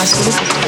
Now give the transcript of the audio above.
on vient,